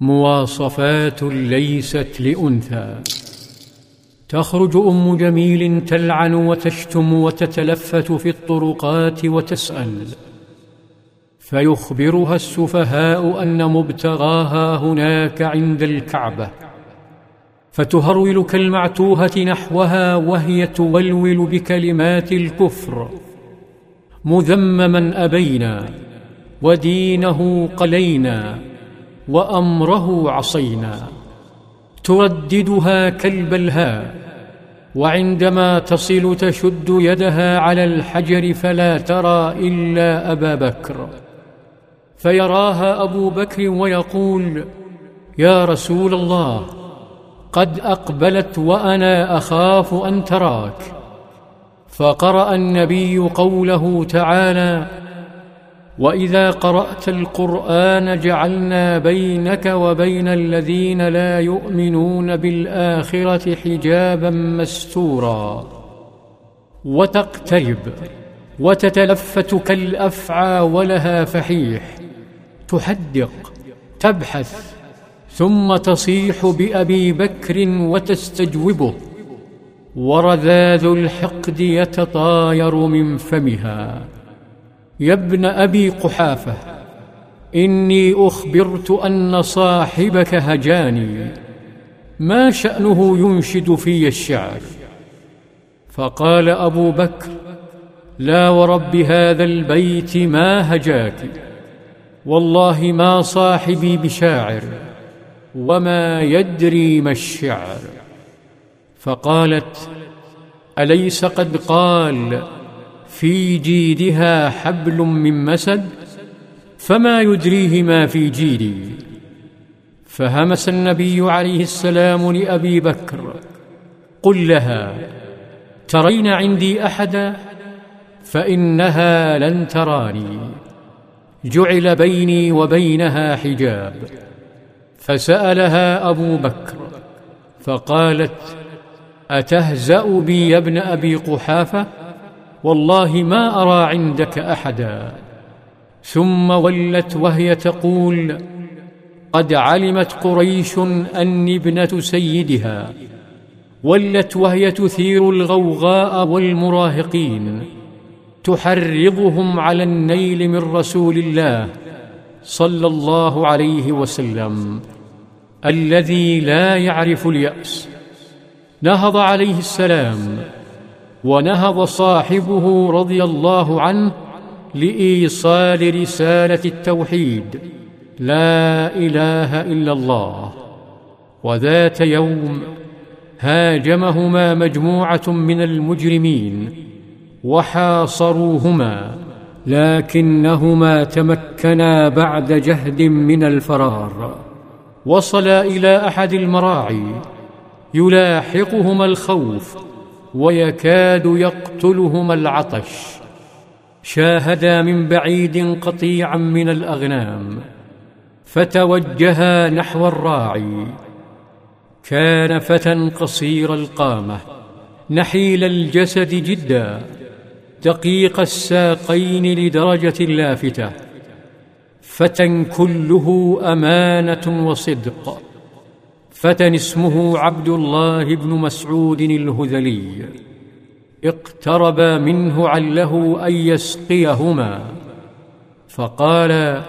مواصفات ليست لأنثى. تخرج أم جميل تلعن وتشتم وتتلفت في الطرقات وتسأل. فيخبرها السفهاء أن مبتغاها هناك عند الكعبة. فتهرول كالمعتوهه نحوها وهي تولول بكلمات الكفر. مذمما أبينا ودينه قلينا. وأمره عصينا. ترددها كالبلهاء وعندما تصل تشد يدها على الحجر فلا ترى إلا أبا بكر. فيراها أبو بكر ويقول يا رسول الله قد أقبلت وأنا أخاف أن تراك. فقرأ النبي قوله تعالى وإذا قرأت القرآن جعلنا بينك وبين الذين لا يؤمنون بالآخرة حجابا مستورا. وتقترب وتتلفت كالأفعى ولها فحيح. تحدق تبحث ثم تصيح بأبي بكر وتستجوبه. ورذاذ الحقد يتطاير من فمها. يا ابن أبي قحافة إني أخبرت أن صاحبك هجاني ما شأنه ينشد في الشعر؟ فقال أبو بكر لا ورب هذا البيت ما هجاك والله ما صاحبي بشاعر وما يدري ما الشعر. فقالت أليس قد قال في جيدها حبل من مسد فما يدريه ما في جيدي. فهمس النبي عليه السلام لأبي بكر قل لها ترين عندي أحدا؟ فإنها لن تراني. جعل بيني وبينها حجاب. فسألها أبو بكر فقالت أتهزأ بي يا ابن أبي قحافة؟ والله ما أرى عندك أحدا. ثم ولت وهي تقول قد علمت قريش أني ابنة سيدها. ولت وهي تثير الغوغاء والمراهقين. تحرضهم على النيل من رسول الله صلى الله عليه وسلم الذي لا يعرف اليأس. نهض عليه السلام. ونهض صاحبه رضي الله عنه لإيصال رسالة التوحيد لا إله إلا الله. وذات يوم هاجمهما مجموعة من المجرمين وحاصروهما لكنهما تمكنا بعد جهد من الفرار. وصلا إلى أحد المراعي يلاحقهما الخوف ويكاد يقتلهما العطش. شاهدا من بعيد قطيعا من الأغنام. فتوجها نحو الراعي. كان فتى قصير القامة. نحيل الجسد جدا. دقيق الساقين لدرجة لافتة. فتى كله أمانة وصدق. فتى اسمه عبد الله بن مسعود الهذلي. اقترب منه عله أن يسقيهما. فقال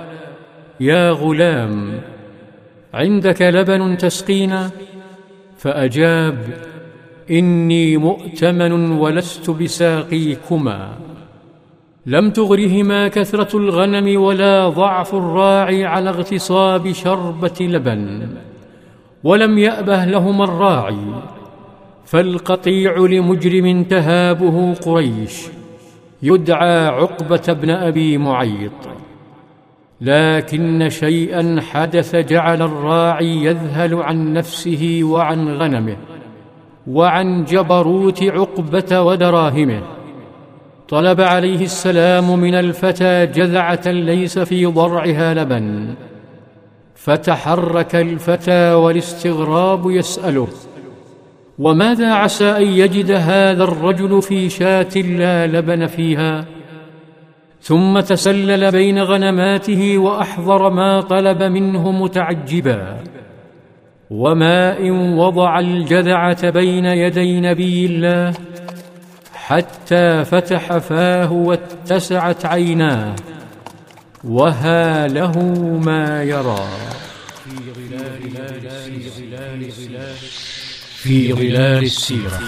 يا غلام عندك لبن تسقينا؟ فأجاب إني مؤتمن ولست بساقيكما. لم تغرهما كثرة الغنم ولا ضعف الراعي على اغتصاب شربة لبن. ولم يأبه لهما الراعي فالقطيع لمجرم تهابه قريش يدعى عقبة بن أبي معيط. لكن شيئا حدث جعل الراعي يذهل عن نفسه وعن غنمه وعن جبروت عقبة ودراهمه. طلب عليه السلام من الفتى جذعة ليس في ضرعها لبن فتحرك الفتى والاستغراب يسأله وماذا عسى أن يجد هذا الرجل في شاة لا لبن فيها؟ ثم تسلل بين غنماته وأحضر ما طلب منه متعجبا وما ان وضع الجذعه بين يدي نبي الله حتى فتح فاه واتسعت عيناه. وها له ما يرى. في ظلال السيرة.